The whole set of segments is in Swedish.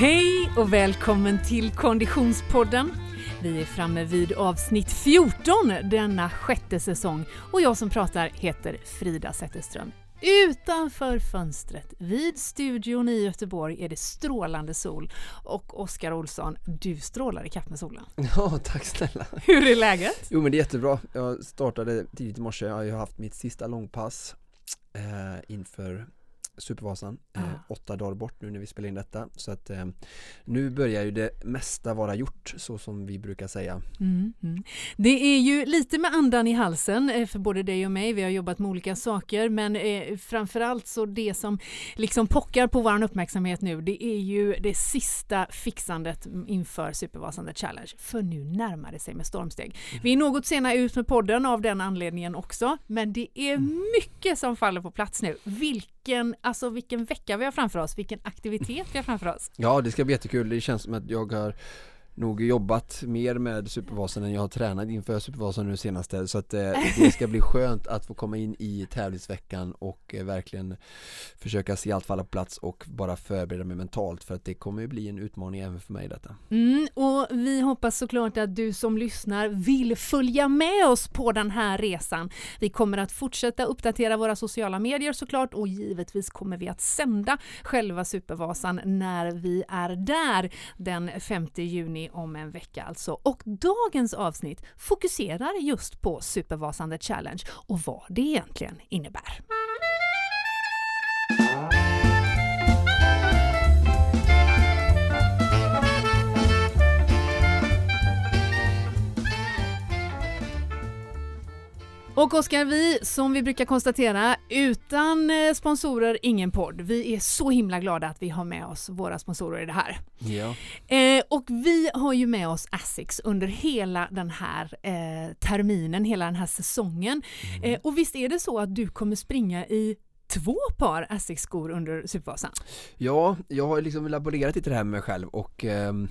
Hej och välkommen till Konditionspodden. Vi är framme vid avsnitt 14 denna sjätte säsong och jag som pratar heter Frida Zetterström. Utanför fönstret vid studion i Göteborg är det strålande sol och Oskar Olsson, du strålar i kapp med solen. Ja, tack snälla. Hur är läget? Jo men det är jättebra. Jag startade tidigt i morse, jag har ju haft mitt sista långpass eh, inför Supervasan, eh, åtta dagar bort nu när vi spelar in detta. Så att eh, nu börjar ju det mesta vara gjort, så som vi brukar säga. Mm, mm. Det är ju lite med andan i halsen eh, för både dig och mig. Vi har jobbat med olika saker, men eh, framförallt så det som liksom pockar på vår uppmärksamhet nu, det är ju det sista fixandet inför Supervasan Challenge. För nu närmar det sig med stormsteg. Mm. Vi är något sena ut med podden av den anledningen också, men det är mm. mycket som faller på plats nu. Vilken alltså vilken vecka vi har framför oss, vilken aktivitet vi har framför oss. Ja, det ska bli jättekul. Det känns som att jag har nog jobbat mer med Supervasan än jag har tränat inför Supervasan nu senaste så att eh, det ska bli skönt att få komma in i tävlingsveckan och eh, verkligen försöka se allt falla på plats och bara förbereda mig mentalt för att det kommer ju bli en utmaning även för mig detta. Mm, och vi hoppas såklart att du som lyssnar vill följa med oss på den här resan. Vi kommer att fortsätta uppdatera våra sociala medier såklart och givetvis kommer vi att sända själva Supervasan när vi är där den 5 juni om en vecka alltså. Och dagens avsnitt fokuserar just på Supervasande Challenge och vad det egentligen innebär. Och Oskar, vi som vi brukar konstatera, utan eh, sponsorer ingen podd. Vi är så himla glada att vi har med oss våra sponsorer i det här. Ja. Eh, och vi har ju med oss Asics under hela den här eh, terminen, hela den här säsongen. Mm. Eh, och visst är det så att du kommer springa i två par Asics-skor under Supervasan? Ja, jag har liksom laborerat lite det här med mig själv och ehm,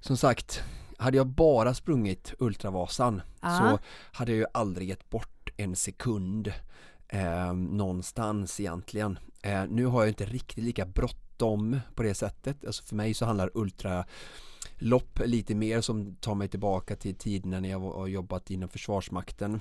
som sagt hade jag bara sprungit Ultravasan ah. så hade jag ju aldrig gett bort en sekund eh, någonstans egentligen. Eh, nu har jag inte riktigt lika bråttom på det sättet. Alltså för mig så handlar ultralopp lite mer som tar mig tillbaka till tiden när jag har jobbat inom Försvarsmakten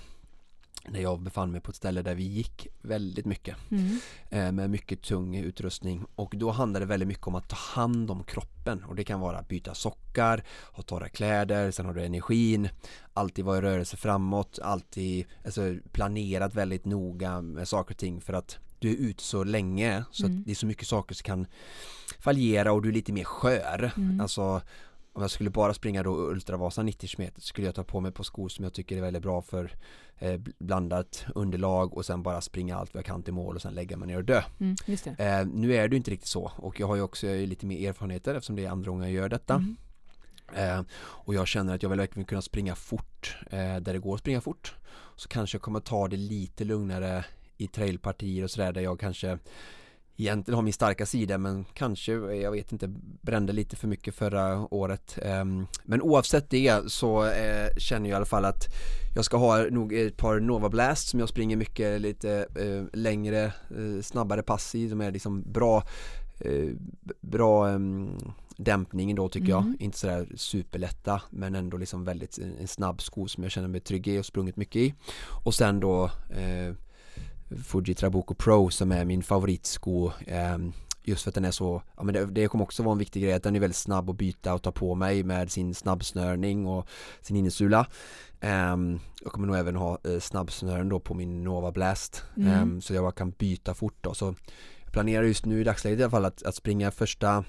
när jag befann mig på ett ställe där vi gick väldigt mycket mm. eh, med mycket tung utrustning och då handlar det väldigt mycket om att ta hand om kroppen och det kan vara byta sockar, ha torra kläder, sen har du energin, alltid vara i rörelse framåt, alltid alltså, planerat väldigt noga med saker och ting för att du är ute så länge så mm. att det är så mycket saker som kan fallera och du är lite mer skör. Mm. Alltså om jag skulle bara springa då Ultravasa 90 km skulle jag ta på mig på skor som jag tycker är väldigt bra för eh, blandat underlag och sen bara springa allt vad jag kan till mål och sen lägga mig ner och dö. Mm, eh, nu är det inte riktigt så och jag har ju också lite mer erfarenheter eftersom det är andra gången jag gör detta. Mm. Eh, och jag känner att jag vill verkligen kunna springa fort eh, där det går att springa fort. Så kanske jag kommer ta det lite lugnare i trailpartier och sådär där jag kanske egentligen har min starka sida men kanske, jag vet inte, brände lite för mycket förra året. Ehm, men oavsett det så eh, känner jag i alla fall att jag ska ha nog ett par Nova Blast som jag springer mycket lite eh, längre, eh, snabbare pass i. De är liksom bra, bra ehm, dämpning då tycker mm. jag. Inte sådär superlätta men ändå liksom väldigt en snabb sko som jag känner mig trygg i och sprungit mycket i. Och sen då Fuji Trabuco Pro som är min favoritsko eh, just för att den är så, ja men det, det kommer också vara en viktig grej att den är väldigt snabb att byta och ta på mig med sin snabbsnörning och sin innesula um, Jag kommer nog även ha uh, snabbsnören då på min Nova Blast. Mm. um, så jag bara kan byta fort då. Så jag planerar just nu i dagsläget i alla fall att, att springa första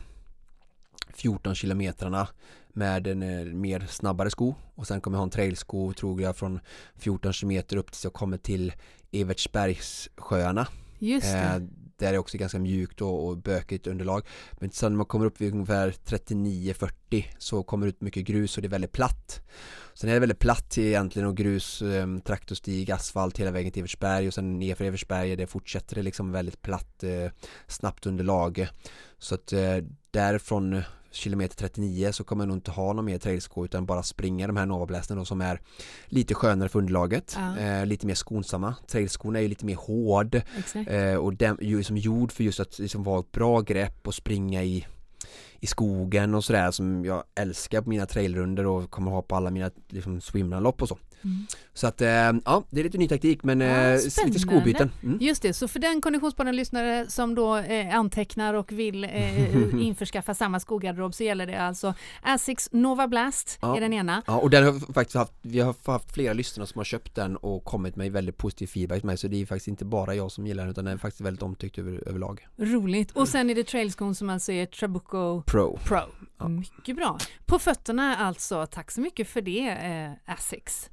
14 kilometrarna med en eh, mer snabbare sko. Och sen kommer jag ha en trailsko tror jag från 14 kilometer upp tills jag kommer till Evertsbergssjöarna. Just det. Eh, där är också ganska mjukt och, och bökigt underlag. Men sen när man kommer upp vid ungefär 39-40 så kommer det ut mycket grus och det är väldigt platt. Sen är det väldigt platt egentligen och grus, eh, traktorstig, asfalt hela vägen till Evertsberg och sen nerför Evertsberg det fortsätter det liksom väldigt platt, eh, snabbt underlag. Så att eh, därifrån kilometer 39 så kommer jag nog inte ha någon mer trailsko utan bara springa de här Novablasten då som är lite skönare för underlaget, ja. eh, lite mer skonsamma. Trailskorna är ju lite mer hård eh, och dem, ju som gjord för just att liksom vara ett bra grepp och springa i i skogen och sådär som jag älskar på mina trailrunder och kommer ha på alla mina liksom, swimrunlopp och så. Mm. Så att eh, ja, det är lite ny taktik men ja, eh, lite skobyten. Mm. Just det, så för den konditionspodden-lyssnare som då eh, antecknar och vill eh, införskaffa samma skogarderob så gäller det alltså Asics Nova Blast ja. är den ena. Ja, och den har faktiskt haft, vi har haft flera lyssnare som har köpt den och kommit med väldigt positiv feedback med så det är faktiskt inte bara jag som gillar den utan den är faktiskt väldigt omtyckt över, överlag. Roligt, och sen är det trailskon som alltså är Trabuco Pro. Pro. Ja. Mycket bra. På fötterna alltså, tack så mycket för det eh, Asics.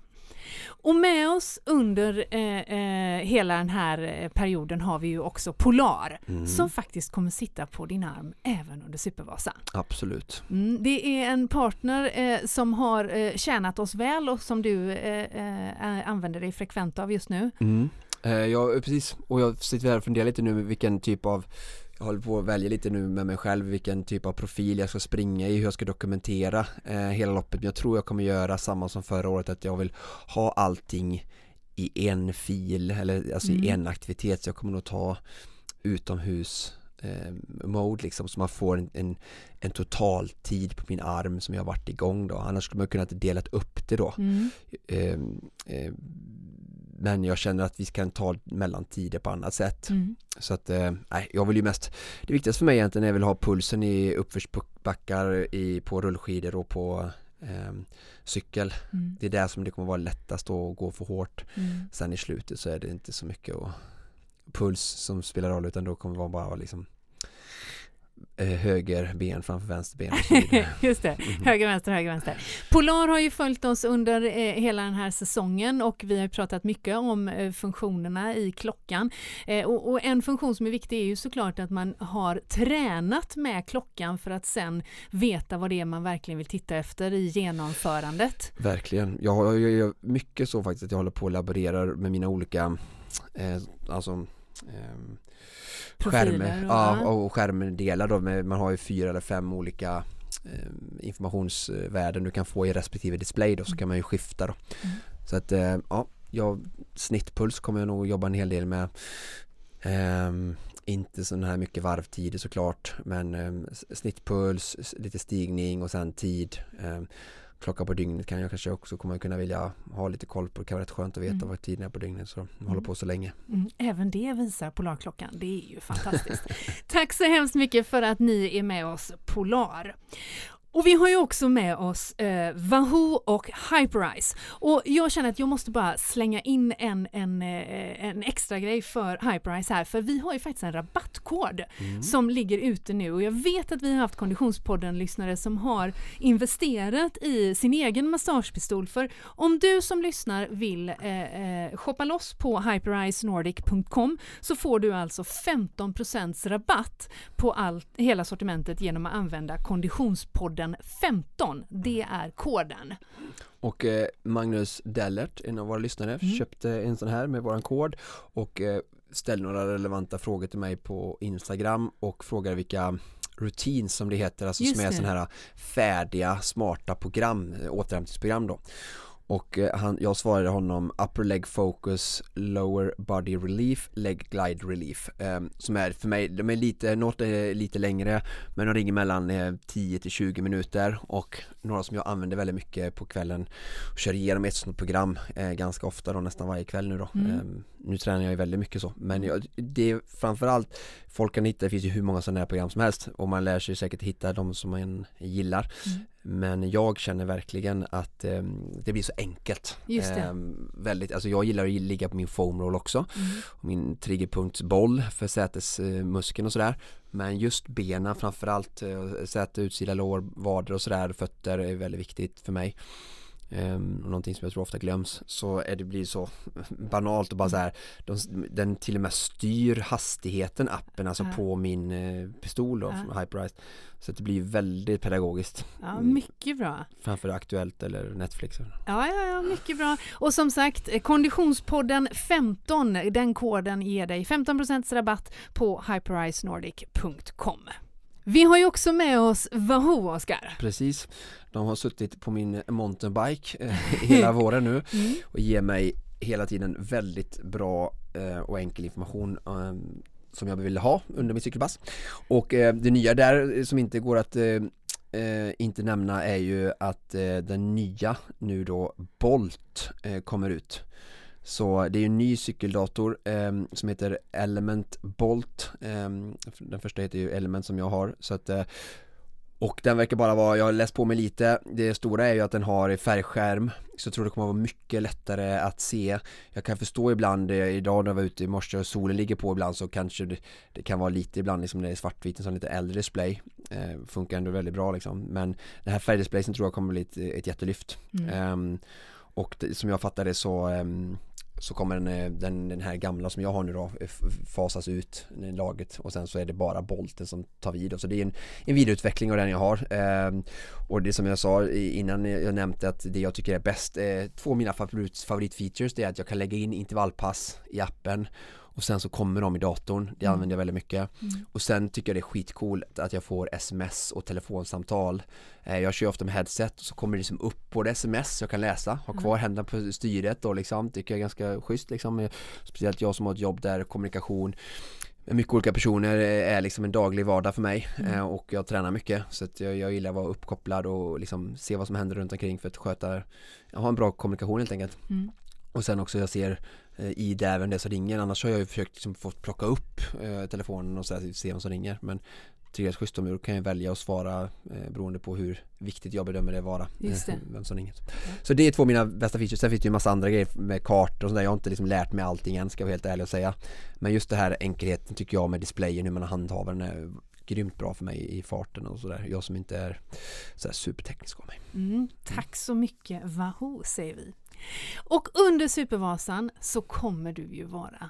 Och med oss under eh, eh, hela den här eh, perioden har vi ju också Polar mm. som faktiskt kommer sitta på din arm även under Supervasan. Absolut. Mm, det är en partner eh, som har eh, tjänat oss väl och som du eh, använder dig frekvent av just nu. Mm. ja, precis. Och jag sitter här och funderar lite nu vilken typ av jag håller på att välja lite nu med mig själv vilken typ av profil jag ska springa i, hur jag ska dokumentera eh, hela loppet. Men jag tror jag kommer göra samma som förra året, att jag vill ha allting i en fil, eller alltså mm. i en aktivitet. Så jag kommer nog ta utomhus eh, mode liksom så man får en, en, en total tid på min arm som jag har varit igång då annars skulle man kunna delat upp det då mm. eh, eh, men jag känner att vi kan ta mellantider på annat sätt. Mm. Så att, eh, nej, jag vill ju mest Det viktigaste för mig egentligen är att ha pulsen i uppförsbackar i, på rullskidor och på eh, cykel. Mm. Det är där som det kommer vara lättast att gå för hårt. Mm. Sen i slutet så är det inte så mycket och puls som spelar roll utan då kommer det vara bara liksom höger ben framför vänster ben. Just det, mm. höger, vänster, höger, vänster. Polar har ju följt oss under eh, hela den här säsongen och vi har pratat mycket om eh, funktionerna i klockan. Eh, och, och, en funktion som är viktig är ju såklart att man har tränat med klockan för att sen veta vad det är man verkligen vill titta efter i genomförandet. Verkligen. Jag gör mycket så faktiskt att jag håller på och laborerar med mina olika eh, alltså, eh, skärm, ja, och skärmdelar då, man har ju fyra eller fem olika eh, informationsvärden du kan få i respektive display då så mm. kan man ju skifta då. Mm. Så att eh, ja, jag, snittpuls kommer jag nog jobba en hel del med. Eh, inte sån här mycket varvtider såklart men eh, snittpuls, lite stigning och sen tid. Eh, klocka på dygnet kan jag kanske också kommer kunna vilja ha lite koll på. Det kan vara rätt skönt att veta mm. vad tiden är på dygnet så de håller mm. på så länge. Mm. Även det visar Polarklockan. Det är ju fantastiskt. Tack så hemskt mycket för att ni är med oss Polar. Och vi har ju också med oss eh, Wahoo och Hyperice. Och jag känner att jag måste bara slänga in en, en, eh, en extra grej för Hyperice här, för vi har ju faktiskt en rabattkod mm. som ligger ute nu och jag vet att vi har haft Konditionspodden-lyssnare som har investerat i sin egen massagepistol. För om du som lyssnar vill eh, eh, shoppa loss på hypericenordic.com så får du alltså 15% rabatt på allt, hela sortimentet genom att använda Konditionspodden koden 15. Det är koden. Och eh, Magnus Dellert, en av våra lyssnare, mm. köpte en sån här med våran kod och eh, ställde några relevanta frågor till mig på Instagram och frågade vilka routines som det heter, alltså Just som är sådana här färdiga smarta program, återhämtningsprogram då. Och eh, han, jag svarade honom upper leg focus, lower body relief, leg glide relief. Eh, Som är för mig, de är lite, något är lite längre Men de ringer mellan eh, 10 till 20 minuter. Och några som jag använder väldigt mycket på kvällen och kör igenom ett sånt program eh, ganska ofta då, nästan varje kväll nu då. Mm. Ehm, nu tränar jag ju väldigt mycket så. Men jag, det är framförallt folk kan hitta, det finns ju hur många sådana här program som helst. Och man lär sig säkert hitta de som man gillar. Mm. Men jag känner verkligen att eh, det blir så enkelt. Eh, väldigt, alltså jag gillar att ligga på min foam roll också mm. min triggerpunktsboll för sätesmuskeln och sådär men just benen framförallt, eh, säte, utsida lår, vader och sådär, fötter är väldigt viktigt för mig Um, någonting som jag tror ofta glöms så är det blir så banalt och bara så här de, den till och med styr hastigheten appen alltså ja. på min eh, pistol då ja. Hyperized så det blir väldigt pedagogiskt Ja mm. mycket bra Framför Aktuellt eller Netflix Ja ja ja mycket bra och som sagt eh, Konditionspodden 15 den koden ger dig 15% rabatt på hypericenordic.com vi har ju också med oss Wahoo, Oskar. Precis. De har suttit på min mountainbike eh, hela våren nu och ger mig hela tiden väldigt bra eh, och enkel information. Um, som jag ville ha under min cykelpass. Och eh, det nya där som inte går att inte nämna är ju att den nya nu då Bolt kommer ut. Så det är en ny cykeldator eh, som heter Element Bolt. Eh, den första heter ju Element som jag har. Så att, eh, och den verkar bara vara, jag har läst på mig lite, det stora är ju att den har färgskärm Så jag tror det kommer att vara mycket lättare att se. Jag kan förstå ibland, eh, idag när jag var ute i morse och solen ligger på ibland så kanske det, det kan vara lite ibland liksom när det är svartvitt, en sån lite äldre display. Eh, Funkar ändå väldigt bra liksom. Men den här färgdisplayen tror jag kommer bli ett, ett jättelyft. Mm. um, Och det, som jag fattar det så um, så kommer den, eh, den, den, här gamla som jag har nu då fasas ut i laget och sen så är det bara bolten som tar vid. Så det är en, en vidareutveckling av den jag har. Eh, och det som jag sa innan jag nämnde att det jag tycker är bäst, eh, två av mina favorit, favoritfeatures det är att jag kan lägga in intervallpass i appen och sen så kommer de i datorn, det mm. använder jag väldigt mycket mm. och sen tycker jag det är skitcoolt att jag får sms och telefonsamtal eh, jag kör ofta med headset och så kommer det liksom upp på det sms jag kan läsa, ha kvar mm. händerna på styret och liksom, tycker jag är ganska schysst liksom. Speciellt jag som har ett jobb där kommunikation mycket olika personer är liksom en daglig vardag för mig. Mm. Eh, och jag tränar mycket så att jag, jag gillar att vara uppkopplad och liksom se vad som händer runt omkring för att sköta, jag har en bra kommunikation helt enkelt. Mm. och sen också jag ser Eh, i det även det som ringer. Annars har jag ju försökt liksom få plocka upp eh, telefonen och så här, se vem som ringer. Men schysst om kan jag välja att svara eh, beroende på hur viktigt jag bedömer det vara. Just det. vem som ringer. Så det är två av mina bästa features. Sen finns det ju en massa andra grejer med kartor och sådär. Jag har inte liksom lärt mig allting än ska jag vara helt ärlig och säga. Men just det här enkelheten tycker jag med displayen hur man handhaver den är grymt bra för mig i farten och sådär. Jag som inte är så superteknisk av mig. Mm, Tack så mycket. Wahoo säger vi. Och under Supervasan så kommer du ju vara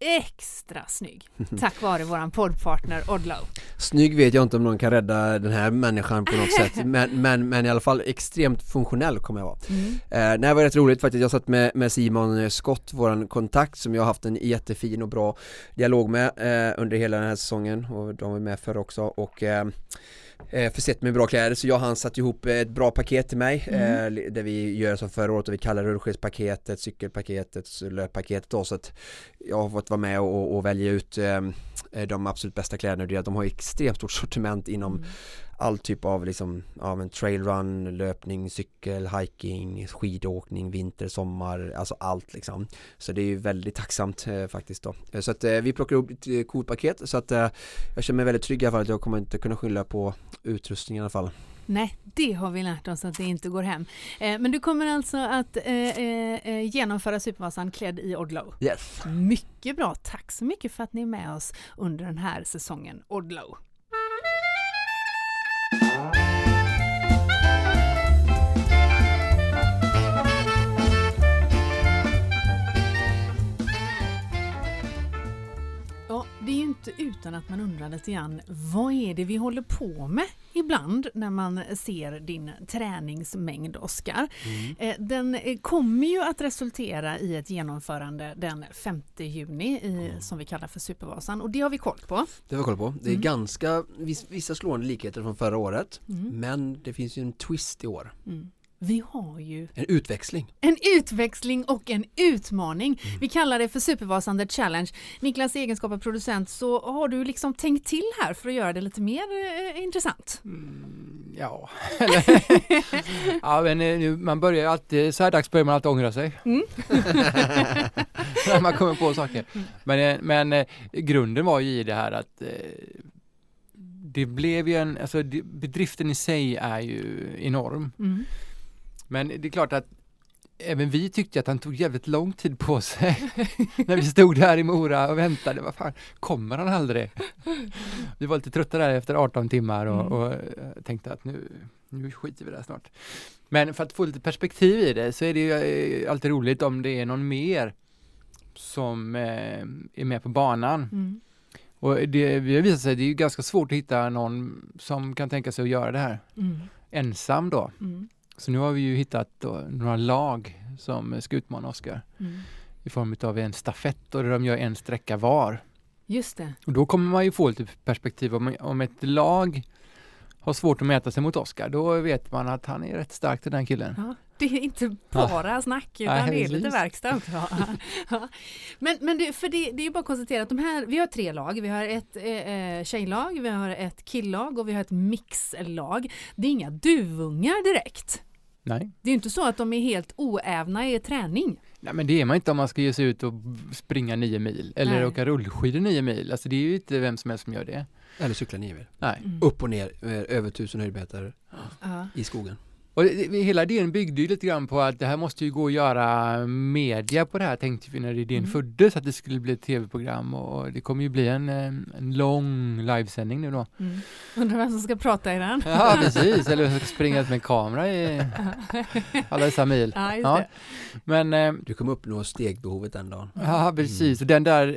extra snygg tack vare våran poddpartner Odlow. Snygg vet jag inte om någon kan rädda den här människan på något sätt men, men, men i alla fall extremt funktionell kommer jag vara. Mm. Eh, det var rätt roligt faktiskt, jag satt med, med Simon Skott, våran kontakt som jag har haft en jättefin och bra dialog med eh, under hela den här säsongen och de var med förr också och eh, eh, försett med bra kläder. Så jag och han satt ihop ett bra paket till mig mm. eh, där vi gör som förra året och vi kallar rullskidspaketet, cykelpaketet, löppaketet då. Så att jag har fått vara med och, och välja ut eh, de absolut bästa kläderna de har extremt stort sortiment inom mm all typ av liksom, ja men trailrun, löpning, cykel, hiking, skidåkning, vinter, sommar, alltså allt liksom. Så det är ju väldigt tacksamt eh, faktiskt då. Eh, så att eh, vi plockar upp ett eh, coolt paket så att eh, jag känner mig väldigt trygg i alla fall att jag kommer inte kunna skylla på utrustning i alla fall. Nej, det har vi lärt oss att det inte går hem. Eh, men du kommer alltså att eh, genomföra Supervasan klädd i Odlow? Yes! Mycket bra, tack så mycket för att ni är med oss under den här säsongen Odlow. Inte utan att man undrar lite grann, vad är det vi håller på med ibland när man ser din träningsmängd Oskar? Mm. Eh, den eh, kommer ju att resultera i ett genomförande den 5 juni i, mm. som vi kallar för Supervasan och det har vi koll på. Det har vi koll på. Det är mm. ganska, vissa slående likheter från förra året mm. men det finns ju en twist i år. Vi har ju en utväxling. En utväxling och en utmaning. Mm. Vi kallar det för Supervasan The Challenge. Niklas, i egenskap av producent, så har du liksom tänkt till här för att göra det lite mer eh, intressant. Mm, ja, ja men eh, nu, man börjar ju alltid, så här dags börjar man alltid ångra sig. Mm. När man kommer på saker. Mm. Men, eh, men eh, grunden var ju i det här att det blev ju en, alltså bedriften i sig är ju enorm. Mm. Men det är klart att även vi tyckte att han tog jävligt lång tid på sig när vi stod där i Mora och väntade. Vad fan, kommer han aldrig? Vi var lite trötta där efter 18 timmar och, mm. och eh, tänkte att nu, nu skiter vi där snart. Men för att få lite perspektiv i det så är det ju eh, alltid roligt om det är någon mer som eh, är med på banan. Mm. Och det vi har visat sig, det är ju ganska svårt att hitta någon som kan tänka sig att göra det här mm. ensam då. Mm. Så nu har vi ju hittat då några lag som ska utmana Oskar mm. i form av en stafett och där de gör en sträcka var. Just det. Och då kommer man ju få lite perspektiv om, om ett lag har svårt att mäta sig mot Oskar, då vet man att han är rätt stark den killen. Ja. Det är inte bara ja. snack utan Nej, det är lite verkstad också. ja. Men, men det, för det, det är bara att konstatera att de här, vi har tre lag. Vi har ett eh, eh, tjejlag, vi har ett killag och vi har ett mixlag. Det är inga duvungar direkt. Nej. Det är inte så att de är helt oävna i träning. Nej men det är man inte om man ska ge sig ut och springa nio mil eller Nej. åka rullskidor nio mil. Alltså det är ju inte vem som helst som gör det. Eller cykla nio mil. Nej. Mm. Upp och ner eh, över tusen höjdmeter ja. i skogen. Och hela idén byggde ju lite grann på att det här måste ju gå att göra media på det här tänkte vi när idén mm. föddes att det skulle bli ett tv-program och det kommer ju bli en, en lång livesändning nu då. Mm. Undrar vem som ska prata i den? Ja precis, eller vem ska springa ut med en kamera i alla dessa mil. Ja, ja. Men, eh, du kommer uppnå stegbehovet den dagen. Ja precis, mm. och den där, eh,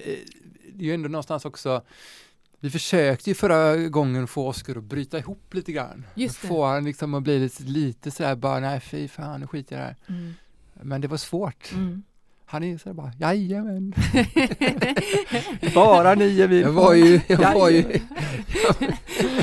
det är ju ändå någonstans också vi försökte ju förra gången få Oskar att bryta ihop lite grann. Just det. Få han liksom att bli lite, lite sådär bara, nej fy fan, nu skiter jag i det här. Mm. Men det var svårt. Mm. Han är så bara, jajamän. Bara nio mil. Jag var ju, jag var ju.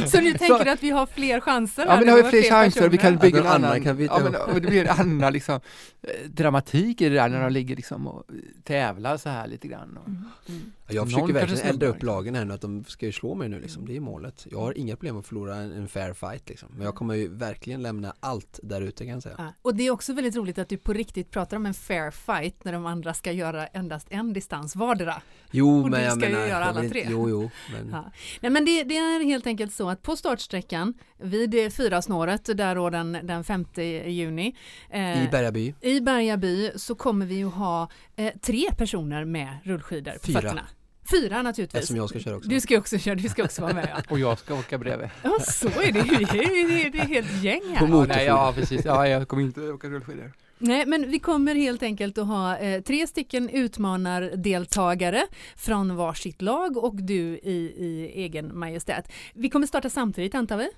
så du tänker så, att vi har fler chanser? Ja, men nu har vi fler, fler chanser. Personer. Vi kan bygga en annan, kan vi, ja, men, och det blir en annan liksom, eh, dramatik i det där när de ligger liksom och tävlar så här lite grann. Och, mm. Mm. Jag försöker verkligen elda upp lagen här nu att de ska ju slå mig nu liksom. Det är målet. Jag har inga problem att förlora en, en fair fight liksom. Men jag kommer ju verkligen lämna allt där ute kan jag säga. Ja. Och det är också väldigt roligt att du på riktigt pratar om en fair fight när de andra ska göra endast en distans vardera. Jo, och men jag ska menar, ju göra alla inte, tre. Jo, jo. Men, ja. Nej, men det, det, är helt enkelt så att på startsträckan vid fyra snåret där då den, den 5 juni eh, i Bergaby. i Bergaby så kommer vi att ha eh, tre personer med rullskidor på Fyra. fötterna. Fyra naturligtvis. Eftersom jag ska köra också. Du ska också köra, du ska också vara med. Ja. och jag ska åka bredvid. Ja, så är det ju. Det är, det är helt gäng här. På motorfordon. Ja, precis. Ja, jag kommer inte åka rullskidor. Nej, men vi kommer helt enkelt att ha eh, tre stycken utmanardeltagare från varsitt lag och du i, i egen majestät. Vi kommer starta samtidigt antar vi?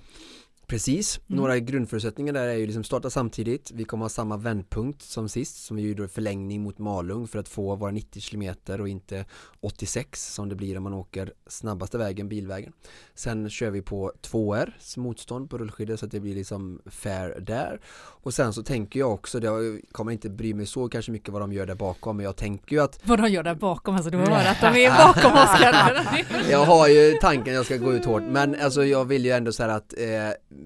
Precis, mm. några grundförutsättningar där är ju liksom starta samtidigt. Vi kommer ha samma vändpunkt som sist som vi gjorde förlängning mot Malung för att få våra 90 km och inte 86 som det blir om man åker snabbaste vägen, bilvägen. Sen kör vi på 2R motstånd på rullskidor så att det blir liksom fair där. Och sen så tänker jag också, jag kommer inte bry mig så kanske mycket vad de gör där bakom men jag tänker ju att Vad de gör där bakom, alltså du hör att de är bakom Oskar Jag har ju tanken jag ska gå ut hårt men alltså jag vill ju ändå säga att eh,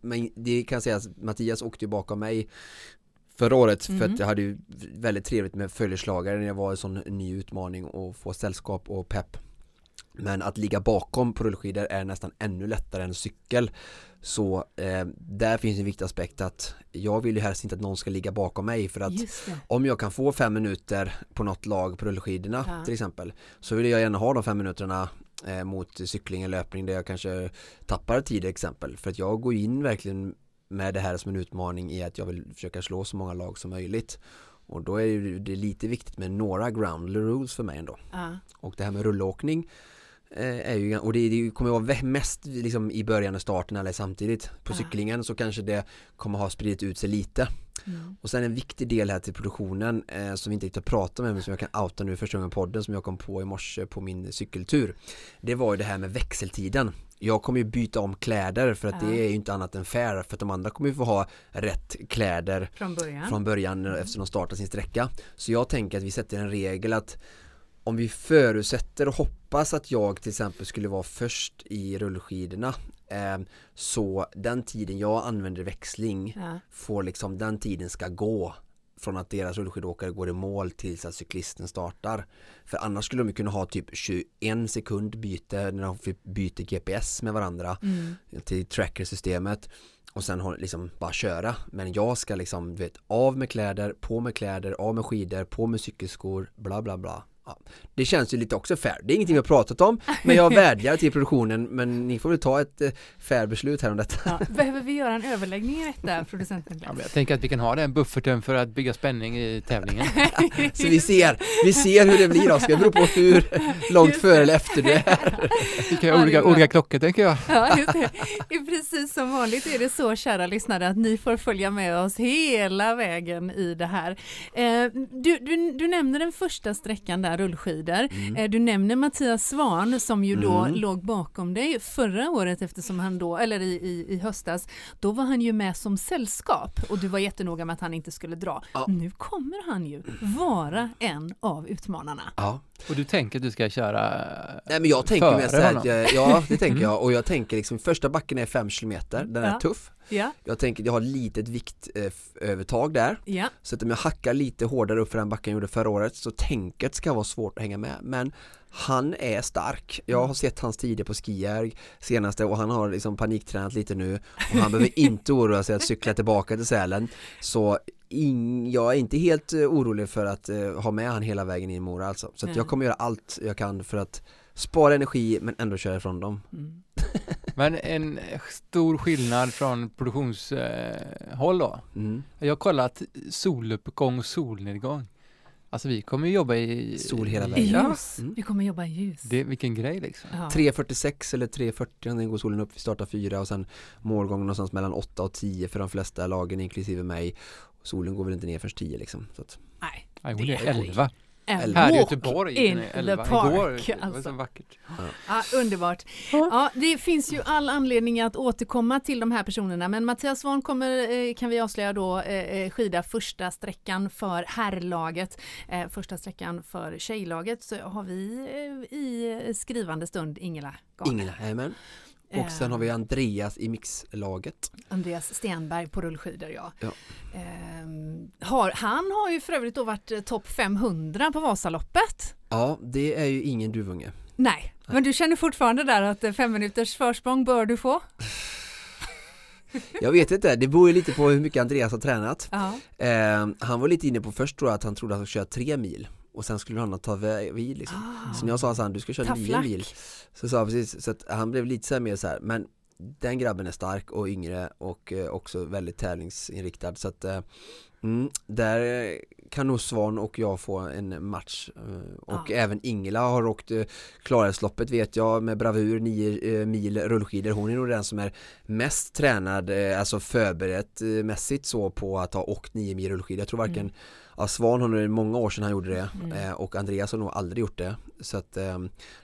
men det kan sägas Mattias åkte ju bakom mig förra året mm. för att mhm. jag hade ju väldigt trevligt med följeslagare när jag var en sån ny utmaning och få sällskap och pepp men att ligga bakom på rullskidor är nästan ännu lättare än cykel så eh, där finns en viktig aspekt att jag vill ju helst inte att någon ska ligga bakom mig för att om jag kan få fem minuter på något lag på rullskidorna ja. till exempel så vill jag gärna ha de fem minuterna eh, mot cykling eller löpning där jag kanske tappar tid exempel. För att jag går in verkligen med det här som en utmaning i att jag vill försöka slå så många lag som möjligt. Och då är det lite viktigt med några ground rules för mig ändå. Uh. och det här med rullåkning är ju, och det, det kommer vara mest liksom i början och starten eller samtidigt på cyklingen så kanske det kommer ha spridit ut sig lite Mm. Och sen en viktig del här till produktionen eh, som vi inte riktigt har pratat med men som jag kan outa nu första gången podden som jag kom på i morse på min cykeltur. Det var ju det här med växeltiden. Jag kommer ju byta om kläder för att ja. det är ju inte annat än fair för att de andra kommer ju få ha rätt kläder från början, från början mm. eftersom de startar sin sträcka. Så jag tänker att vi sätter en regel att om vi förutsätter och hoppas att jag till exempel skulle vara först i rullskidorna eh, så den tiden jag använder växling ja. får liksom den tiden ska gå från att deras rullskidåkare går i mål tills att cyklisten startar. För annars skulle de kunna ha typ 21 sekund byte när de byter GPS med varandra mm. till trackersystemet och sen liksom bara köra. Men jag ska liksom, du vet, av med kläder, på med kläder, av med skidor, på med cykelskor, bla bla bla. Ja, det känns ju lite också fair. Det är ingenting vi har pratat om men jag vädjar till produktionen men ni får väl ta ett eh, fair beslut här om detta. Ja, behöver vi göra en överläggning i detta producenten? Ja, jag tänker att vi kan ha den bufferten för att bygga spänning i tävlingen. Så vi ser, vi ser hur det blir Oskar, det beror på hur långt före eller efter det är. Vi kan ha olika, olika klockor tänker jag. Ja, just det. Precis som vanligt är det så kära lyssnare att ni får följa med oss hela vägen i det här. Eh, du, du, du nämner den första sträckan där rullskidor. Mm. Eh, du nämner Mattias Svan som ju då mm. låg bakom dig förra året eftersom han då, eller i, i, i höstas, då var han ju med som sällskap och du var jättenoga med att han inte skulle dra. Ja. Nu kommer han ju vara en av utmanarna. Ja. Och du tänker att du ska köra Nej men jag tänker med så här, ja det tänker jag och jag tänker liksom första backen är 5 km, den är ja. tuff. Ja. Jag tänker jag har litet viktövertag där. Ja. Så att om jag hackar lite hårdare upp för den backen jag gjorde förra året så att det ska vara svårt att hänga med. Men han är stark. Jag har sett hans tider på Skijärg senaste och han har liksom paniktränat lite nu och han behöver inte oroa sig att cykla tillbaka till Sälen. Så in, jag är inte helt eh, orolig för att uh, ha med han hela vägen in i Mora alltså. Så att jag kommer göra allt jag kan för att spara energi men ändå köra ifrån dem. Mm. Men en stor skillnad från produktionshåll då. Mm. Jag har kollat soluppgång och solnedgång. Alltså vi kommer jobba i sol hela vägen. Ljus. Mm. Vi kommer jobba i ljus. Det, vilken grej liksom. Ja. 3.46 eller 3.40 när går solen upp. Vi startar fyra och sen målgång någonstans mellan 8 och 10 för de flesta lagen inklusive mig. Solen går väl inte ner förrän 10 liksom. Så att. Nej, hon är 11. En här i Göteborg in the park. Igår, alltså. så vackert. Ja. ja. underbart. Ja, det finns ju all anledning att återkomma till de här personerna men Mattias Svahn kommer, eh, kan vi avslöja då, eh, eh, skida första sträckan för herrlaget. Första sträckan för tjejlaget så har vi i skrivande stund Ingela Garner. Ingela, amen. Och sen har vi ehm. Andreas i mixlaget. Andreas Stenberg på rullskidor ja. ja. Um, har, han har ju för övrigt då varit eh, topp 500 på Vasaloppet. Ja, det är ju ingen duvunge. Nej, Nej, men du känner fortfarande där att eh, fem minuters försprång bör du få? Jag vet inte, det beror ju lite på hur mycket Andreas har tränat. Eh, han var lite inne på först tror jag att han trodde att han skulle köra tre mil och sen skulle han ta vid liksom. Ah, så när jag sa så här, du ska köra nio mil Så sa jag precis, så att han blev lite så här mer så här, men den grabben är stark och yngre och eh, också väldigt tävlingsinriktad. Så att eh, mm, där kan nog Svan och jag få en match eh, och ja. även Ingela har åkt eh, Klarhetsloppet vet jag med bravur 9 eh, mil rullskidor. Hon är nog den som är mest tränad alltså förberett mässigt så på att ha åkt 9 mil rullskidor. Jag tror varken mm ja, Svan har nu många år sedan han gjorde det mm. eh, och Andreas har nog aldrig gjort det så att eh,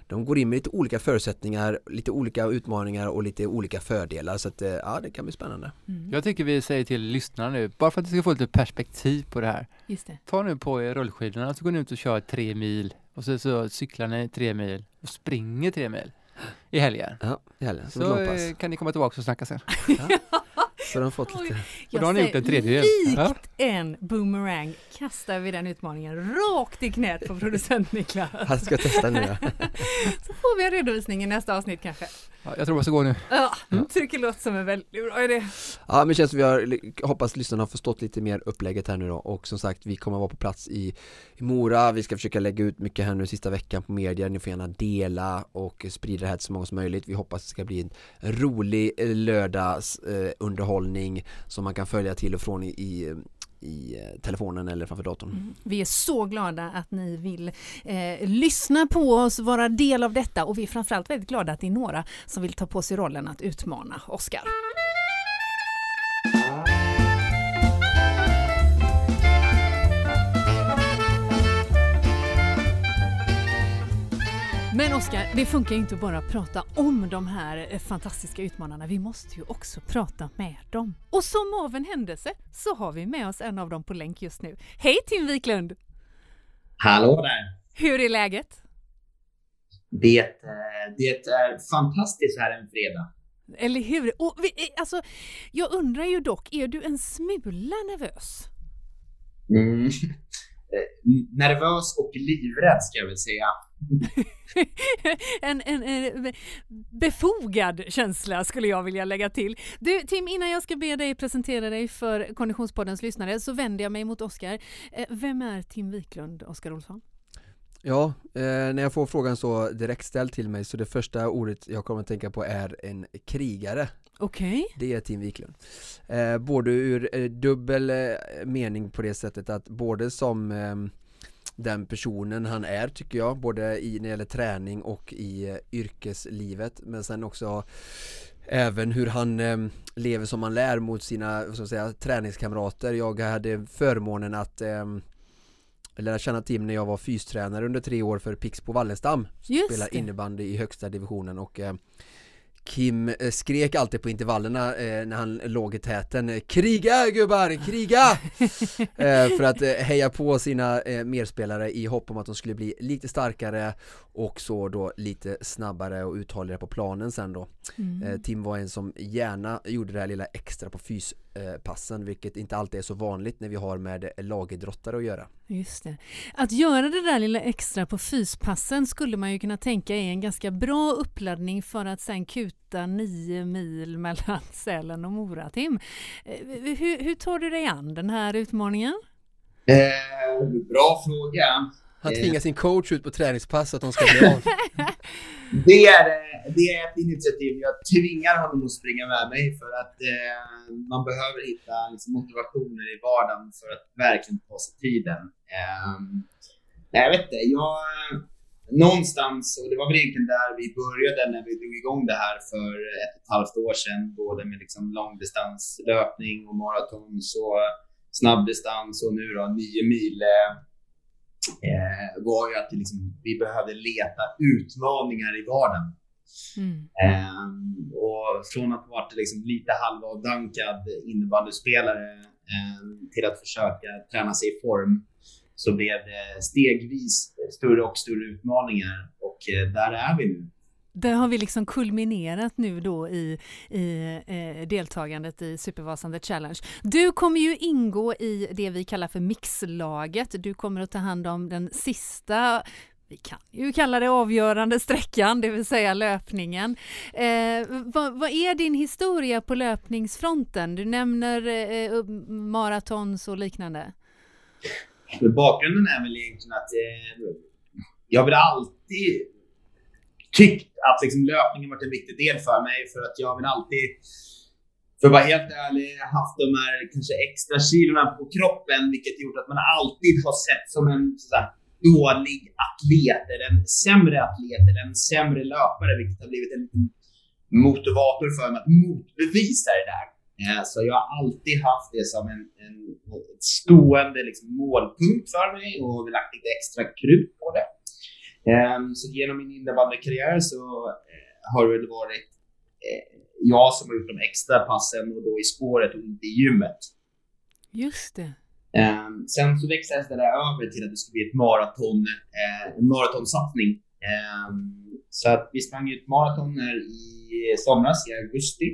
de går in med lite olika förutsättningar, lite olika utmaningar och lite olika fördelar så att eh, ja det kan bli spännande. Mm. Jag tycker vi säger till lyssnarna nu, bara för att ni ska få lite perspektiv på det här. Just det. Ta nu på er rullskidorna så går ni ut och kör tre mil och så, så cyklar ni tre mil och springer tre mil i helgen. Ja, i helgen. Så, så kan ni komma tillbaka och snacka sen. Ja. Så de har fått lite... Och då har ni gjort en tredjedel. Likt ja. en boomerang kastar vi den utmaningen rakt i knät på producent Niklas. Han ska testa nu Så får vi en redovisning i nästa avsnitt kanske. Ja, jag tror jag ska gå nu. Ja, mm. tycker låter som en väldigt bra idé. Ja, men känns som vi har, hoppas lyssnarna har förstått lite mer upplägget här nu då och som sagt vi kommer vara på plats i, i Mora, vi ska försöka lägga ut mycket här nu sista veckan på media, ni får gärna dela och sprida det här till så många som möjligt. Vi hoppas det ska bli en rolig lördags eh, underhållning som man kan följa till och från i, i i eh, telefonen eller framför datorn. Mm. Vi är så glada att ni vill eh, lyssna på oss, vara del av detta och vi är framförallt väldigt glada att det är några som vill ta på sig rollen att utmana Oskar. Oskar, det funkar inte bara att prata om de här eh, fantastiska utmanarna. Vi måste ju också prata med dem. Och som av en händelse så har vi med oss en av dem på länk just nu. Hej Tim Wiklund! Hallå där! Hur är läget? Det, eh, det är fantastiskt här en fredag. Eller hur? Och vi, eh, alltså, jag undrar ju dock, är du en smula nervös? Mm. Nervös och livrädd ska jag väl säga. en, en, en, befogad känsla skulle jag vilja lägga till. Du Tim, innan jag ska be dig presentera dig för Konditionspoddens lyssnare så vänder jag mig mot Oskar. Eh, vem är Tim Wiklund, Oskar Olsson? Ja, eh, när jag får frågan så direkt ställd till mig så det första ordet jag kommer att tänka på är en krigare. Okej. Okay. Det är Tim Wiklund. Eh, både ur eh, dubbel eh, mening på det sättet att både som ehm, den personen han är tycker jag, både i, när det gäller träning och i eh, yrkeslivet. Men sen också även hur han eh, lever som han lär mot sina vad ska säga, träningskamrater. Jag hade förmånen att eh, lärde känna Tim när jag var fystränare under tre år för Pixbo Wallenstam Spelar innebandy i högsta divisionen. Och eh, Kim eh, skrek alltid på intervallerna eh, när han låg i täten Kriga gubbar, kriga! eh, för att eh, heja på sina eh, merspelare i hopp om att de skulle bli lite starkare och så då lite snabbare och uthålligare på planen sen då. Mm. Eh, Tim var en som gärna gjorde det här lilla extra på fyspassen vilket inte alltid är så vanligt när vi har med lagidrottare att göra. Just det. Att göra det där lilla extra på fyspassen skulle man ju kunna tänka är en ganska bra uppladdning för att sen kuta nio mil mellan Sälen och Mora, Tim. Eh, hur, hur tar du dig an den här utmaningen? Eh, bra fråga. Han tvingar eh. sin coach ut på träningspass så att de ska bli av. det, är, det är ett initiativ. Jag tvingar honom att springa med mig för att eh, man behöver hitta liksom, motivationer i vardagen för att verkligen ta sig tiden. Eh, jag vet inte, jag... Någonstans, och det var väl egentligen där vi började när vi drog igång det här för ett och ett halvt år sedan, både med liksom långdistanslöpning och maraton, så snabbdistans och nu då nio mil. Eh, eh, var ju att liksom, vi behövde leta utmaningar i vardagen. Mm. Eh, och från att ha varit liksom lite halvavdankad innebandyspelare eh, till att försöka träna sig i form så blev det stegvis större och större utmaningar och eh, där är vi nu. Där har vi liksom kulminerat nu då i, i eh, deltagandet i Supervasan The Challenge. Du kommer ju ingå i det vi kallar för mixlaget. Du kommer att ta hand om den sista vi kan ju kalla det avgörande sträckan, det vill säga löpningen. Eh, vad, vad, är din historia på löpningsfronten? Du nämner eh, maratons och liknande. Bakgrunden är väl egentligen att eh, jag vill alltid tyckt att liksom löpningen varit en viktig del för mig för att jag vill alltid, för att vara helt ärlig, haft de här kanske extra kilorna på kroppen vilket gjort att man alltid har sett som en sådär, dålig atlet eller en sämre atlet eller en sämre löpare vilket har blivit en motivator för mig att motbevisa det där. Eh, så jag har alltid haft det som en, en stående liksom, målpunkt för mig och lagt lite extra krut på det. Ehm, så genom min innebandykarriär så eh, har det väl varit eh, jag som har gjort de extra passen och då i spåret och inte i gymmet. Just det. Um, sen så växlades det där över till att det skulle bli ett maraton, uh, en maratonsatsning. Um, så att vi sprang ut maraton i somras, i augusti,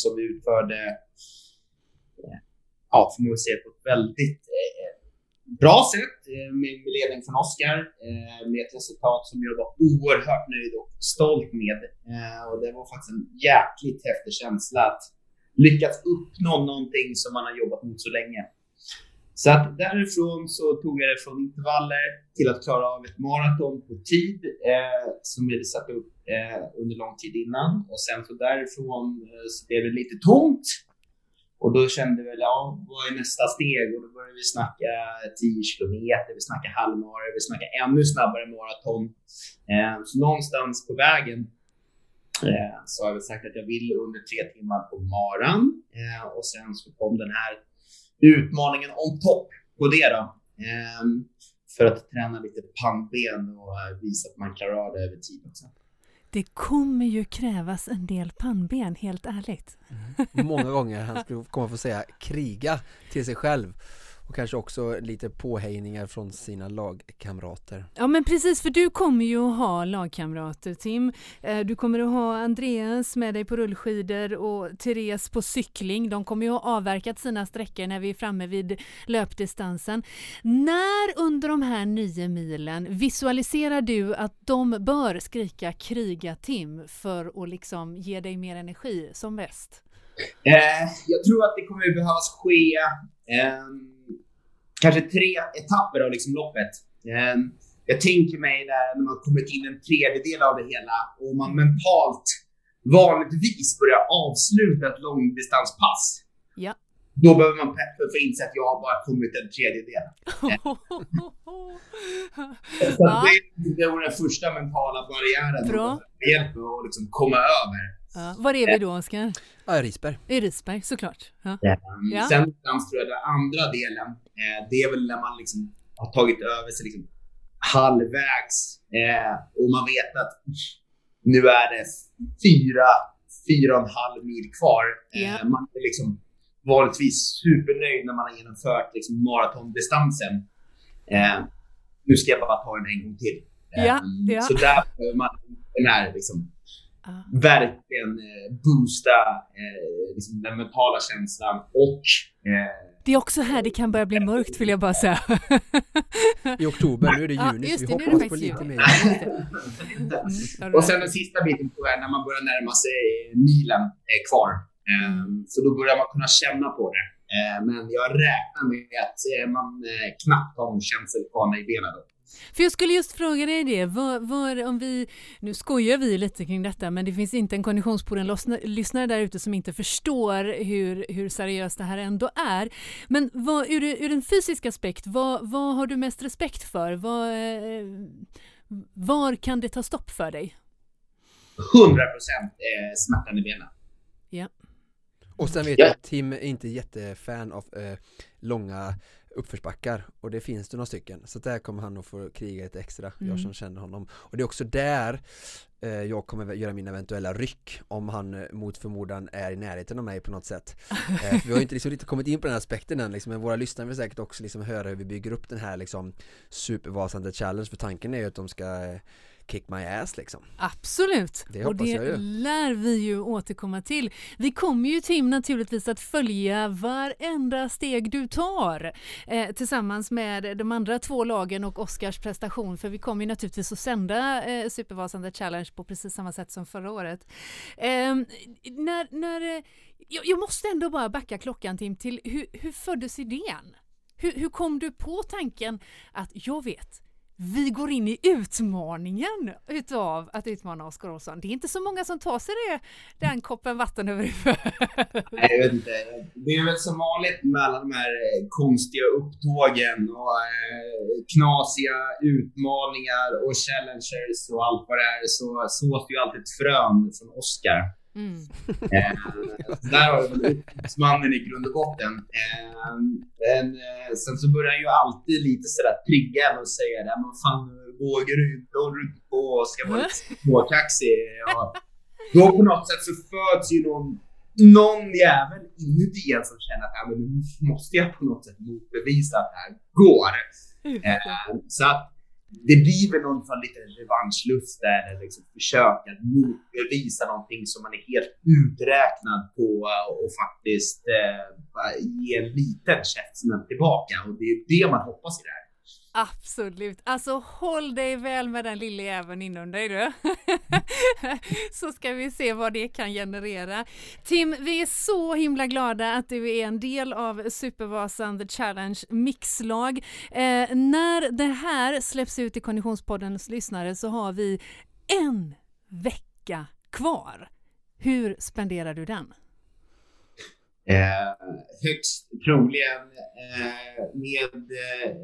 som vi utförde, ja, får man säga på ett väldigt bra sätt eh, med, ledning från Oskar eh, med ett resultat som jag var oerhört nöjd och stolt med. Eh, och det var faktiskt en jäkligt häftig känsla att lyckas uppnå någonting som man har jobbat mot så länge. Så att därifrån så tog jag det från intervaller till att klara av ett maraton på tid eh, som vi hade satt upp eh, under lång tid innan och sen så därifrån eh, så blev det lite tomt och då kände vi ja, vad är nästa steg? Och då började vi snacka 10 kilometer, vi snackade halvmara, vi snackade ännu snabbare maraton. Eh, så någonstans på vägen eh, så har jag sagt att jag vill under tre timmar på maran. Eh, och sen så kom den här utmaningen on top på det då. Eh, för att träna lite pannben och eh, visa att man klarar av det över tid också. Det kommer ju krävas en del pannben, helt ärligt. Mm. Många gånger han skulle komma få säga kriga till sig själv och kanske också lite påhejningar från sina lagkamrater. Ja men precis, för du kommer ju att ha lagkamrater Tim. Eh, du kommer att ha Andreas med dig på rullskidor och Therese på cykling. De kommer ju att ha avverkat sina sträckor när vi är framme vid löpdistansen. När under de här nio milen visualiserar du att de bör skrika kriga Tim för att liksom ge dig mer energi som bäst? Eh, jag tror att det kommer att behövas ske eh, kanske tre etapper av liksom loppet. Ehm, jag tänker mig där när man kommit in en tredjedel av det hela och man mentalt vanligtvis börjar avsluta ett långdistanspass. Ja. Då behöver man peppa för att inse att jag har bara kommit en tredjedel. Så ja. det är den första mentala barriären Bra. hjälp att liksom komma över. Ja. Var är vi då Oskar? Ja, Risberg. I Risberg såklart. Ja. Ja. Sen tror jag den andra delen, eh, det är väl när man liksom har tagit över sig liksom halvvägs eh, och man vet att nu är det fyra, fyra och en halv mil kvar. Eh, Ja. Man är liksom vanligtvis supernöjd när man har genomfört liksom maratondistansen. Nu ska jag bara ta den en gång till. Eh, Ja, ja. Så där behöver man den här liksom Ja. verkligen eh, boosta eh, liksom den mentala känslan och eh, Det är också här det kan börja bli mörkt vill jag bara säga. I oktober, nu är det Ja, juni, just så det, vi nu är det hoppas på lite mer. Det. Mm. och sen den sista biten tror jag när man börjar närma sig milen är kvar. Eh, Mm. Så då börjar man kunna känna på det. Eh, Men jag räknar med att eh, man eh, knappt har någon känselkvarna i benen då. För jag skulle just fråga dig det, var, var, om vi, nu skojar vi lite kring detta men det finns inte en Konditionspodden-lyssnare där ute som inte förstår hur, hur seriöst det här ändå är. Men vad, ur, ur en fysisk aspekt, vad, vad har du mest respekt för? Vad, eh, var kan det ta stopp för dig? 100% eh, smärtan i benen. Och sen vet Ja. jag att Tim är inte jättefan av eh, långa uppförsbackar och det finns det några stycken. Så där kommer han att få kriga lite extra, Mm. jag som känner honom. Och det är också där eh, jag kommer göra min eventuella ryck om han eh, mot förmodan är i närheten av mig på något sätt. Eh, Vi har ju inte liksom riktigt kommit in på den här aspekten än liksom, men våra lyssnare vill säkert också liksom höra hur vi bygger upp den här liksom Supervasande challenge för tanken är ju att de ska eh, kick my ass liksom Absolut, Det och det lär vi ju återkomma till. Vi kommer ju Tim naturligtvis att följa varenda steg du tar eh, tillsammans med de andra två lagen och Oscars prestation för vi kommer ju naturligtvis att sända eh, Supervasande Challenge på precis samma sätt som förra året. Eh, när, när, eh, jag, jag måste ändå bara backa klockan Tim till hur, hur föddes idén? Hur, hur kom du på tanken att jag vet vi går in i utmaningen utav att utmana Oskar Olsson. Det är inte så många som tar sig det, den koppen vatten över huvudet. Nej, jag vet inte. Det är väl som vanligt med alla de här eh, konstiga upptågen och eh, knasiga utmaningar och challengers och allt vad det är så sås ju alltid ett frön från Oskar. Mm. Eh, där har vi upphovsmannen i grund och botten. Eh, men eh, sen så börjar han ju alltid lite sådär trigga en och säga det, men fan vågar du inte, håller du inte på och ska vara lite småkaxig. Och då på något sätt så föds ju någon, någon jävel inuti en som känner att men nu måste jag på något sätt motbevisa att det här går. Så att det blir väl någon form av liten revanschlust där, eller liksom försök att motbevisa någonting som man är helt uträknad på och faktiskt eh, ge en liten käftsmäll tillbaka. Och det är det man hoppas i det här. Absolut. Alltså håll dig väl med den lilla jäveln inom dig du. så ska vi se vad det kan generera. Tim, vi är så himla glada att du är en del av Supervasan The Challenge mixlag. Eh, när det här släpps ut i Konditionspoddens lyssnare så har vi en vecka kvar. Hur spenderar du den? Eh, högst troligen eh, med eh,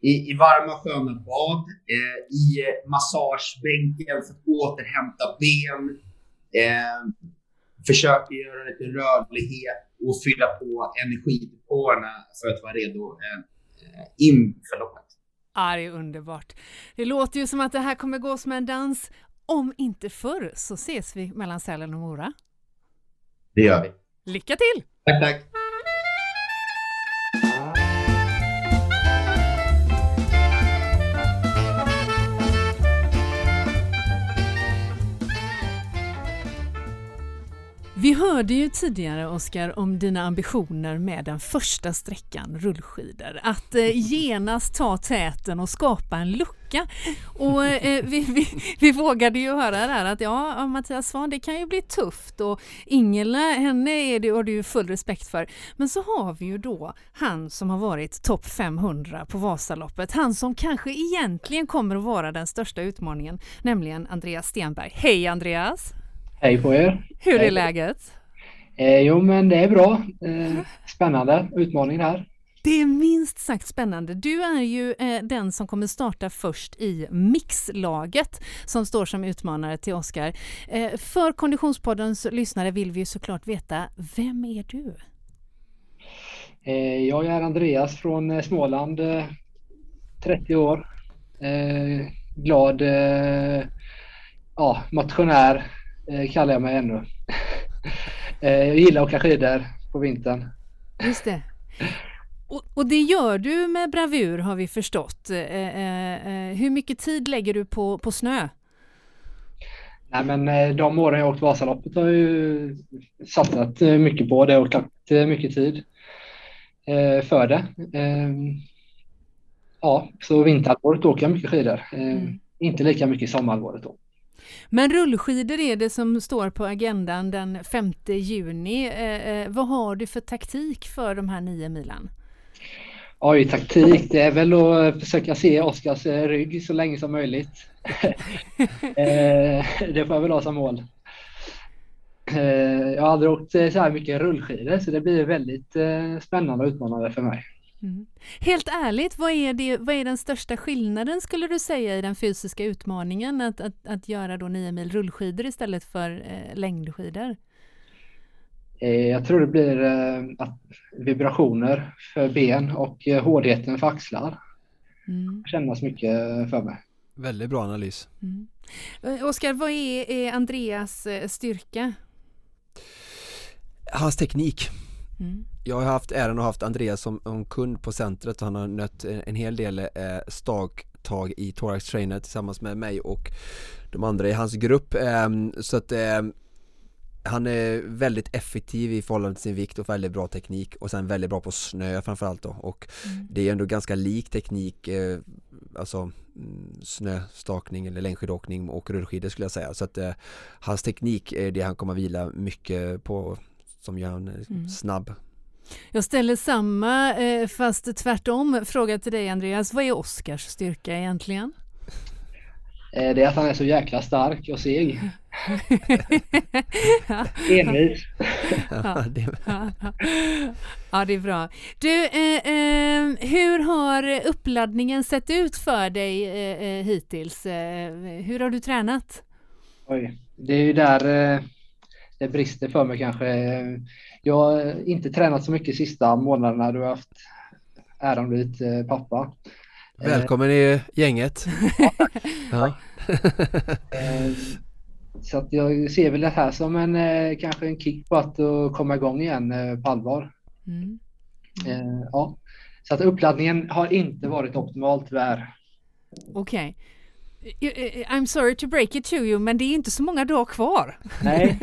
i, i varma sköna bad, eh, i massagebänken för att återhämta ben, eh, försöka göra lite rörlighet och fylla på energidepåerna för att vara redo eh, inför loppet. Ja, det är underbart. Det låter ju som att det här kommer gå som en dans. Om inte förr så ses vi mellan Sälen och Mora. Det gör vi. Lycka till! Tack, tack! Vi hörde ju tidigare, Oskar, om dina ambitioner med den första sträckan rullskidor. Att eh, genast ta täten och skapa en lucka. Och eh, vi, vi, vi vågade ju höra där att ja, Mattias Svahn, det kan ju bli tufft och Ingela, henne är det, har du ju full respekt för. Men så har vi ju då han som har varit topp 500 på Vasaloppet. Han som kanske egentligen kommer att vara den största utmaningen, nämligen Andreas Stenberg. Hej Andreas! Hej på er! Hur är Hej. läget? Eh, jo, men det är bra. Eh, spännande utmaning här. Det är minst sagt spännande. Du är ju eh, den som kommer starta först i mixlaget som står som utmanare till Oskar. Eh, för Konditionspoddens lyssnare vill vi såklart veta, vem är du? Eh, jag är Andreas från eh, Småland, 30 eh, år. Glad ja, motionär kallar jag mig ännu. Jag gillar att åka skidor på vintern. Just det. Och, och, det gör du med bravur har vi förstått. hur mycket tid lägger du på, på snö? Nej, men de åren jag åkt Vasaloppet har jag ju satsat mycket på det och lagt mycket tid. Eh, för det. Ehm, ja, så vinterhalvåret åker jag mycket skidor. Ehm, mm. Inte lika mycket sommarhalvåret då. Men rullskidor är det som står på agendan den 5 juni. Eh, eh, vad har du för taktik för de här nio milen? Oj, taktik, det är väl att försöka se Oskars rygg så länge som möjligt. det får jag väl ha som mål. Eh, jag har aldrig åkt så här mycket rullskidor så det blir väldigt eh, spännande och utmanande för mig. Mm. Helt ärligt, vad är, det, vad är den största skillnaden skulle du säga i den fysiska utmaningen att, att, att göra då nio mil rullskidor istället för eh, längdskidor? Eh, jag tror det blir eh, att vibrationer för ben och eh, hårdheten för axlar. Mm. kännas mycket för mig. Väldigt bra analys. Mm. Oskar, vad är, är Andreas styrka? Hans teknik. Mm. Jag har haft äran att ha haft Andreas som, kund på centret och han har nött en hel del eh, stagtag i Thorax Trainer tillsammans med mig och de andra i hans grupp. Eh, så att eh, han är väldigt effektiv i förhållande till sin vikt och väldigt bra teknik och sen väldigt bra på snö framförallt då och mm. det är ändå ganska lik teknik eh, alltså mm, snöstakning eller längdskidåkning och rullskidor skulle jag säga så att eh, hans teknik är det han kommer att vila mycket på som gör honom mm. snabb. Jag ställer samma eh, fast tvärtom fråga till dig Andreas. Vad är Oskars styrka egentligen? Eh, det är att han är så jäkla stark och seg. Envis. ja, ja, det är bra. Du, eh, eh, hur har uppladdningen sett ut för dig eh, eh hittills? Eh, hur har du tränat? Oj, det är ju där det brister för mig kanske. Jag har inte tränat så mycket sista månaderna. Du har haft äran blivit pappa. Välkommen i gänget. ja. Eh, så att jag ser väl det här som en eh, kanske en kick på att komma igång igen eh, på allvar. Mm. Mm. Ja. Så att uppladdningen har inte varit optimal tyvärr. Okej. Okay. I'm sorry to break it to you, men det är inte så många dagar kvar. Nej,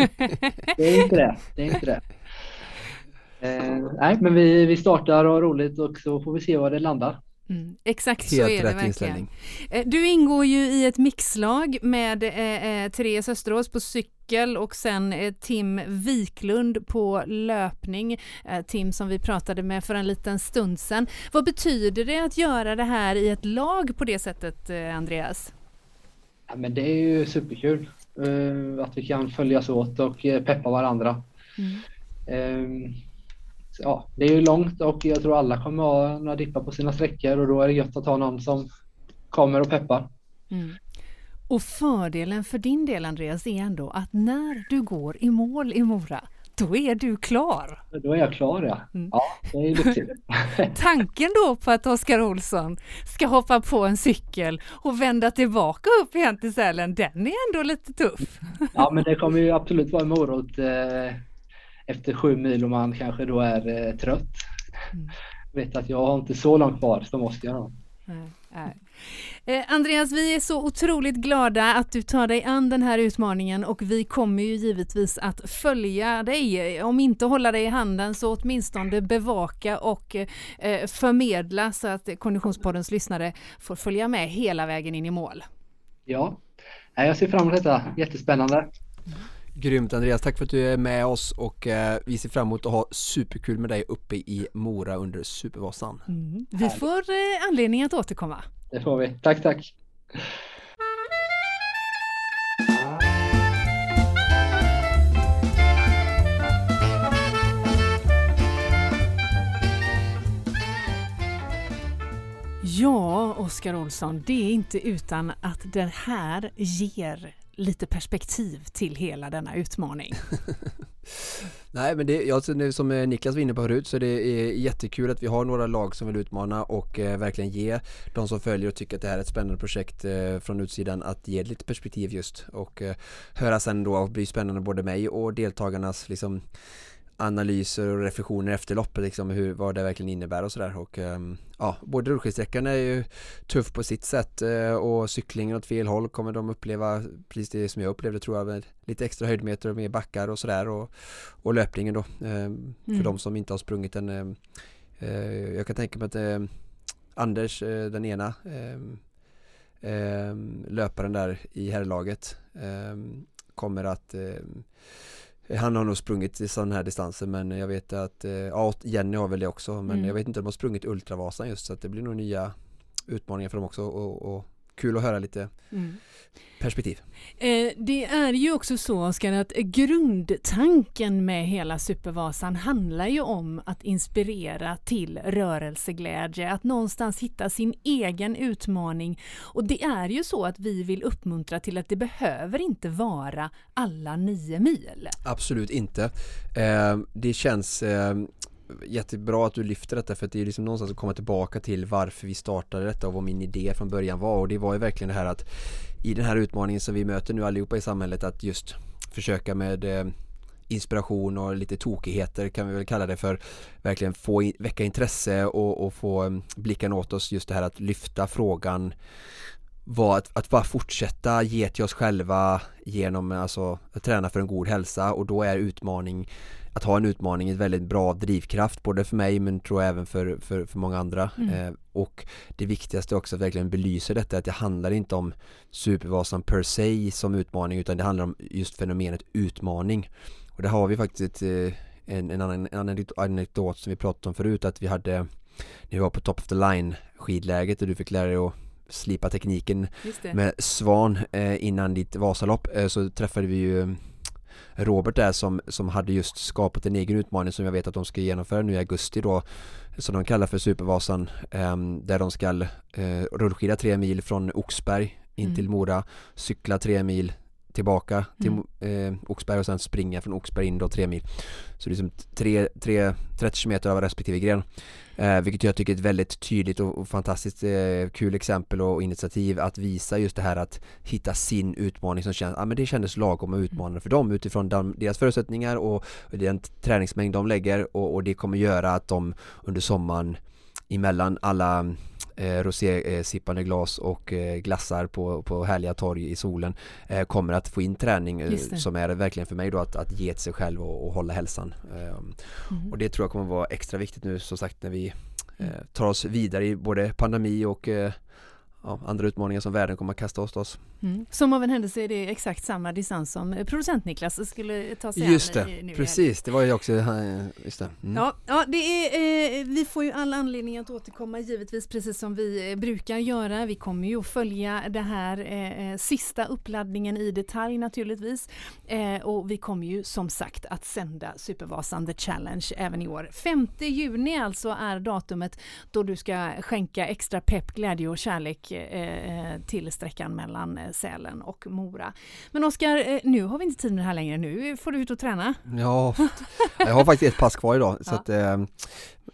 det är inte det. det, är inte det. Eh, nej, men vi, vi startar och har roligt och så får vi se var det landar. Mm, exakt Helt så är det verkligen. Eh, du ingår ju i ett mixlag med eh, eh, Therese Österås på cykel och sen eh, Tim Wiklund på löpning. Eh, Tim som vi pratade med för en liten stund sedan. Vad betyder det att göra det här i ett lag på det sättet, eh, Andreas? Ja, men det är ju superkul att vi kan följas åt och peppa varandra. Mm. Ja, det är ju långt och jag tror alla kommer ha några dippar på sina sträckor och då är det gött att ha någon som kommer och peppar. Mm. Och fördelen för din del Andreas är ändå att när du går i mål i Mora då är du klar. Då är jag klar ja. Mm. Ja, det är. Tanken då på att Oskar Olsson ska hoppa på en cykel och vända tillbaka upp igen till Sälen, den är ändå lite tuff. Ja, men det kommer ju absolut vara en morot eh, efter sju mil och man kanske då är eh, trött. Mm. Vet att jag har inte så långt kvar som Oskar Eh, Andreas, vi är så otroligt glada att du tar dig an den här utmaningen och vi kommer ju givetvis att följa dig. Om inte hålla dig i handen så åtminstone bevaka och eh, förmedla så att Konditionspoddens lyssnare får följa med hela vägen in i mål. Ja, jag ser fram emot detta. Jättespännande. Grymt Andreas, tack för att du är med oss och eh, vi ser fram emot att ha superkul med dig uppe i Mora under Supervasan. Mm. Vi får eh, anledning att återkomma. Det får vi. Tack, tack. Ja, Oskar Olsson, det är inte utan att det här ger lite perspektiv till hela denna utmaning. Nej men det, ja, som eh, Niklas var inne på förut så det är jättekul att vi har några lag som vill utmana och eh, verkligen ge de som följer och tycker att det här är ett spännande projekt eh, från utsidan att ge lite perspektiv just och eh, höra sen då och bli spännande både mig och deltagarnas liksom analyser och reflektioner efter loppet liksom hur, vad det verkligen innebär och sådär och um, ja, både rullskidsträckan är ju tuff på sitt sätt uh, och cyklingen åt fel håll kommer de uppleva precis det som jag upplevde tror jag med lite extra höjdmeter och mer backar och sådär och, och löpningen då um, mm. för de som inte har sprungit den um, uh, jag kan tänka mig att Anders, uh, den ena löparen där i herrlaget kommer att han har nog sprungit i sådana här distanser men jag vet att, eh, ja Jenny har väl det också men mm. jag vet inte om de har sprungit Ultravasan just så att det blir nog nya utmaningar för dem också och, och kul att höra lite mm. perspektiv. Eh, det är ju också så Oskar att grundtanken med hela Supervasan handlar ju om att inspirera till rörelseglädje, att någonstans hitta sin egen utmaning. Och det är ju så att vi vill uppmuntra till att det behöver inte vara alla nio mil. Absolut inte. Eh, det känns eh, jättebra att du lyfter detta för att det är liksom någonstans att komma tillbaka till varför vi startade detta och vad min idé från början var. Och det var ju verkligen det här att i den här utmaningen som vi möter nu allihopa i samhället att just försöka med eh, inspiration och lite tokigheter kan vi väl kalla det för verkligen få väcka intresse och, och få eh, blicken åt oss. Just det här att lyfta frågan var att, att bara fortsätta ge till oss själva genom alltså att träna för en god hälsa. Och då är utmaning att ha en utmaning ett väldigt bra drivkraft både för mig men tror jag även för, för, för många andra. Mm. eh, och det viktigaste också att verkligen belysa detta att det handlar inte om Supervasan per se som utmaning utan det handlar om just fenomenet utmaning. Och där har vi faktiskt eh, en, en annan en anekdot som vi pratade om förut att vi hade när vi var på top of the line skidläget och du fick lära dig att slipa tekniken med Svan eh, innan ditt Vasalopp. Eh, så träffade vi ju Robert där som, som hade just skapat en egen utmaning som jag vet att de ska genomföra nu i augusti då. Som de kallar för Supervasan eh, där de ska eh, rullskida tre mil från Oxberg in mm. till Mora cykla tre mil tillbaka till mm. eh, Oxberg och sen springa från Oxberg in då tre mil. Så det är liksom tre, tre, 30 km av respektive gren. Eh, vilket jag tycker är ett väldigt tydligt och, och fantastiskt eh, kul exempel och initiativ att visa just det här att hitta sin utmaning som känns, ja men det kändes lagom och utmanande för dem utifrån de, deras förutsättningar och, den träningsmängd de lägger och, och det kommer göra att de under sommaren emellan alla eh, rosésippande glas och eh, glassar på, på härliga torg i solen eh, kommer att få in träning eh, som är verkligen för mig då att, att ge till sig själv och, och hålla hälsan. Mm. Och det tror jag kommer vara extra viktigt nu som sagt när vi mm. tar oss vidare i både pandemi och ja, andra utmaningar som världen kommer att kasta hos oss. Mm. Som av en händelse är det exakt samma distans som producent Niklas skulle ta sig Just det, i, precis. Det var ju också, just det. Mm. Ja, ja det är, eh, vi får ju all anledning att återkomma givetvis precis som vi eh, brukar göra. Vi kommer ju att följa det här eh, eh, sista uppladdningen i detalj naturligtvis. Eh, och vi kommer ju som sagt att sända Supervasan The Challenge även i år. 5 juni alltså är datumet då du ska skänka extra pepp, glädje och kärlek eh, till sträckan mellan Sälen och Mora. Men Oskar, eh, nu har vi inte tid med det här längre. Nu får du ut och träna. Ja, jag har faktiskt ett pass kvar idag så ja. att eh,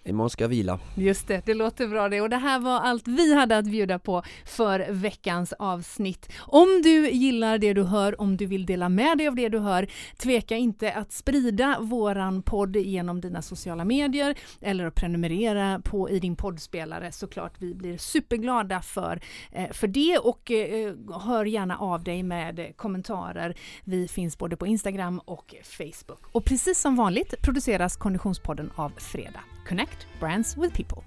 Imorgon ska jag vila. Just det, det låter bra det. Och det här var allt vi hade att bjuda på för veckans avsnitt. Om du gillar det du hör, om du vill dela med dig av det du hör, tveka inte att sprida våran podd genom dina sociala medier eller att prenumerera på i din poddspelare såklart. Vi blir superglada för, eh, för det och eh, hör gärna av dig med kommentarer. Vi finns både på Instagram och Facebook. Och precis som vanligt produceras Konditionspodden av Fredag. Connect brands with people.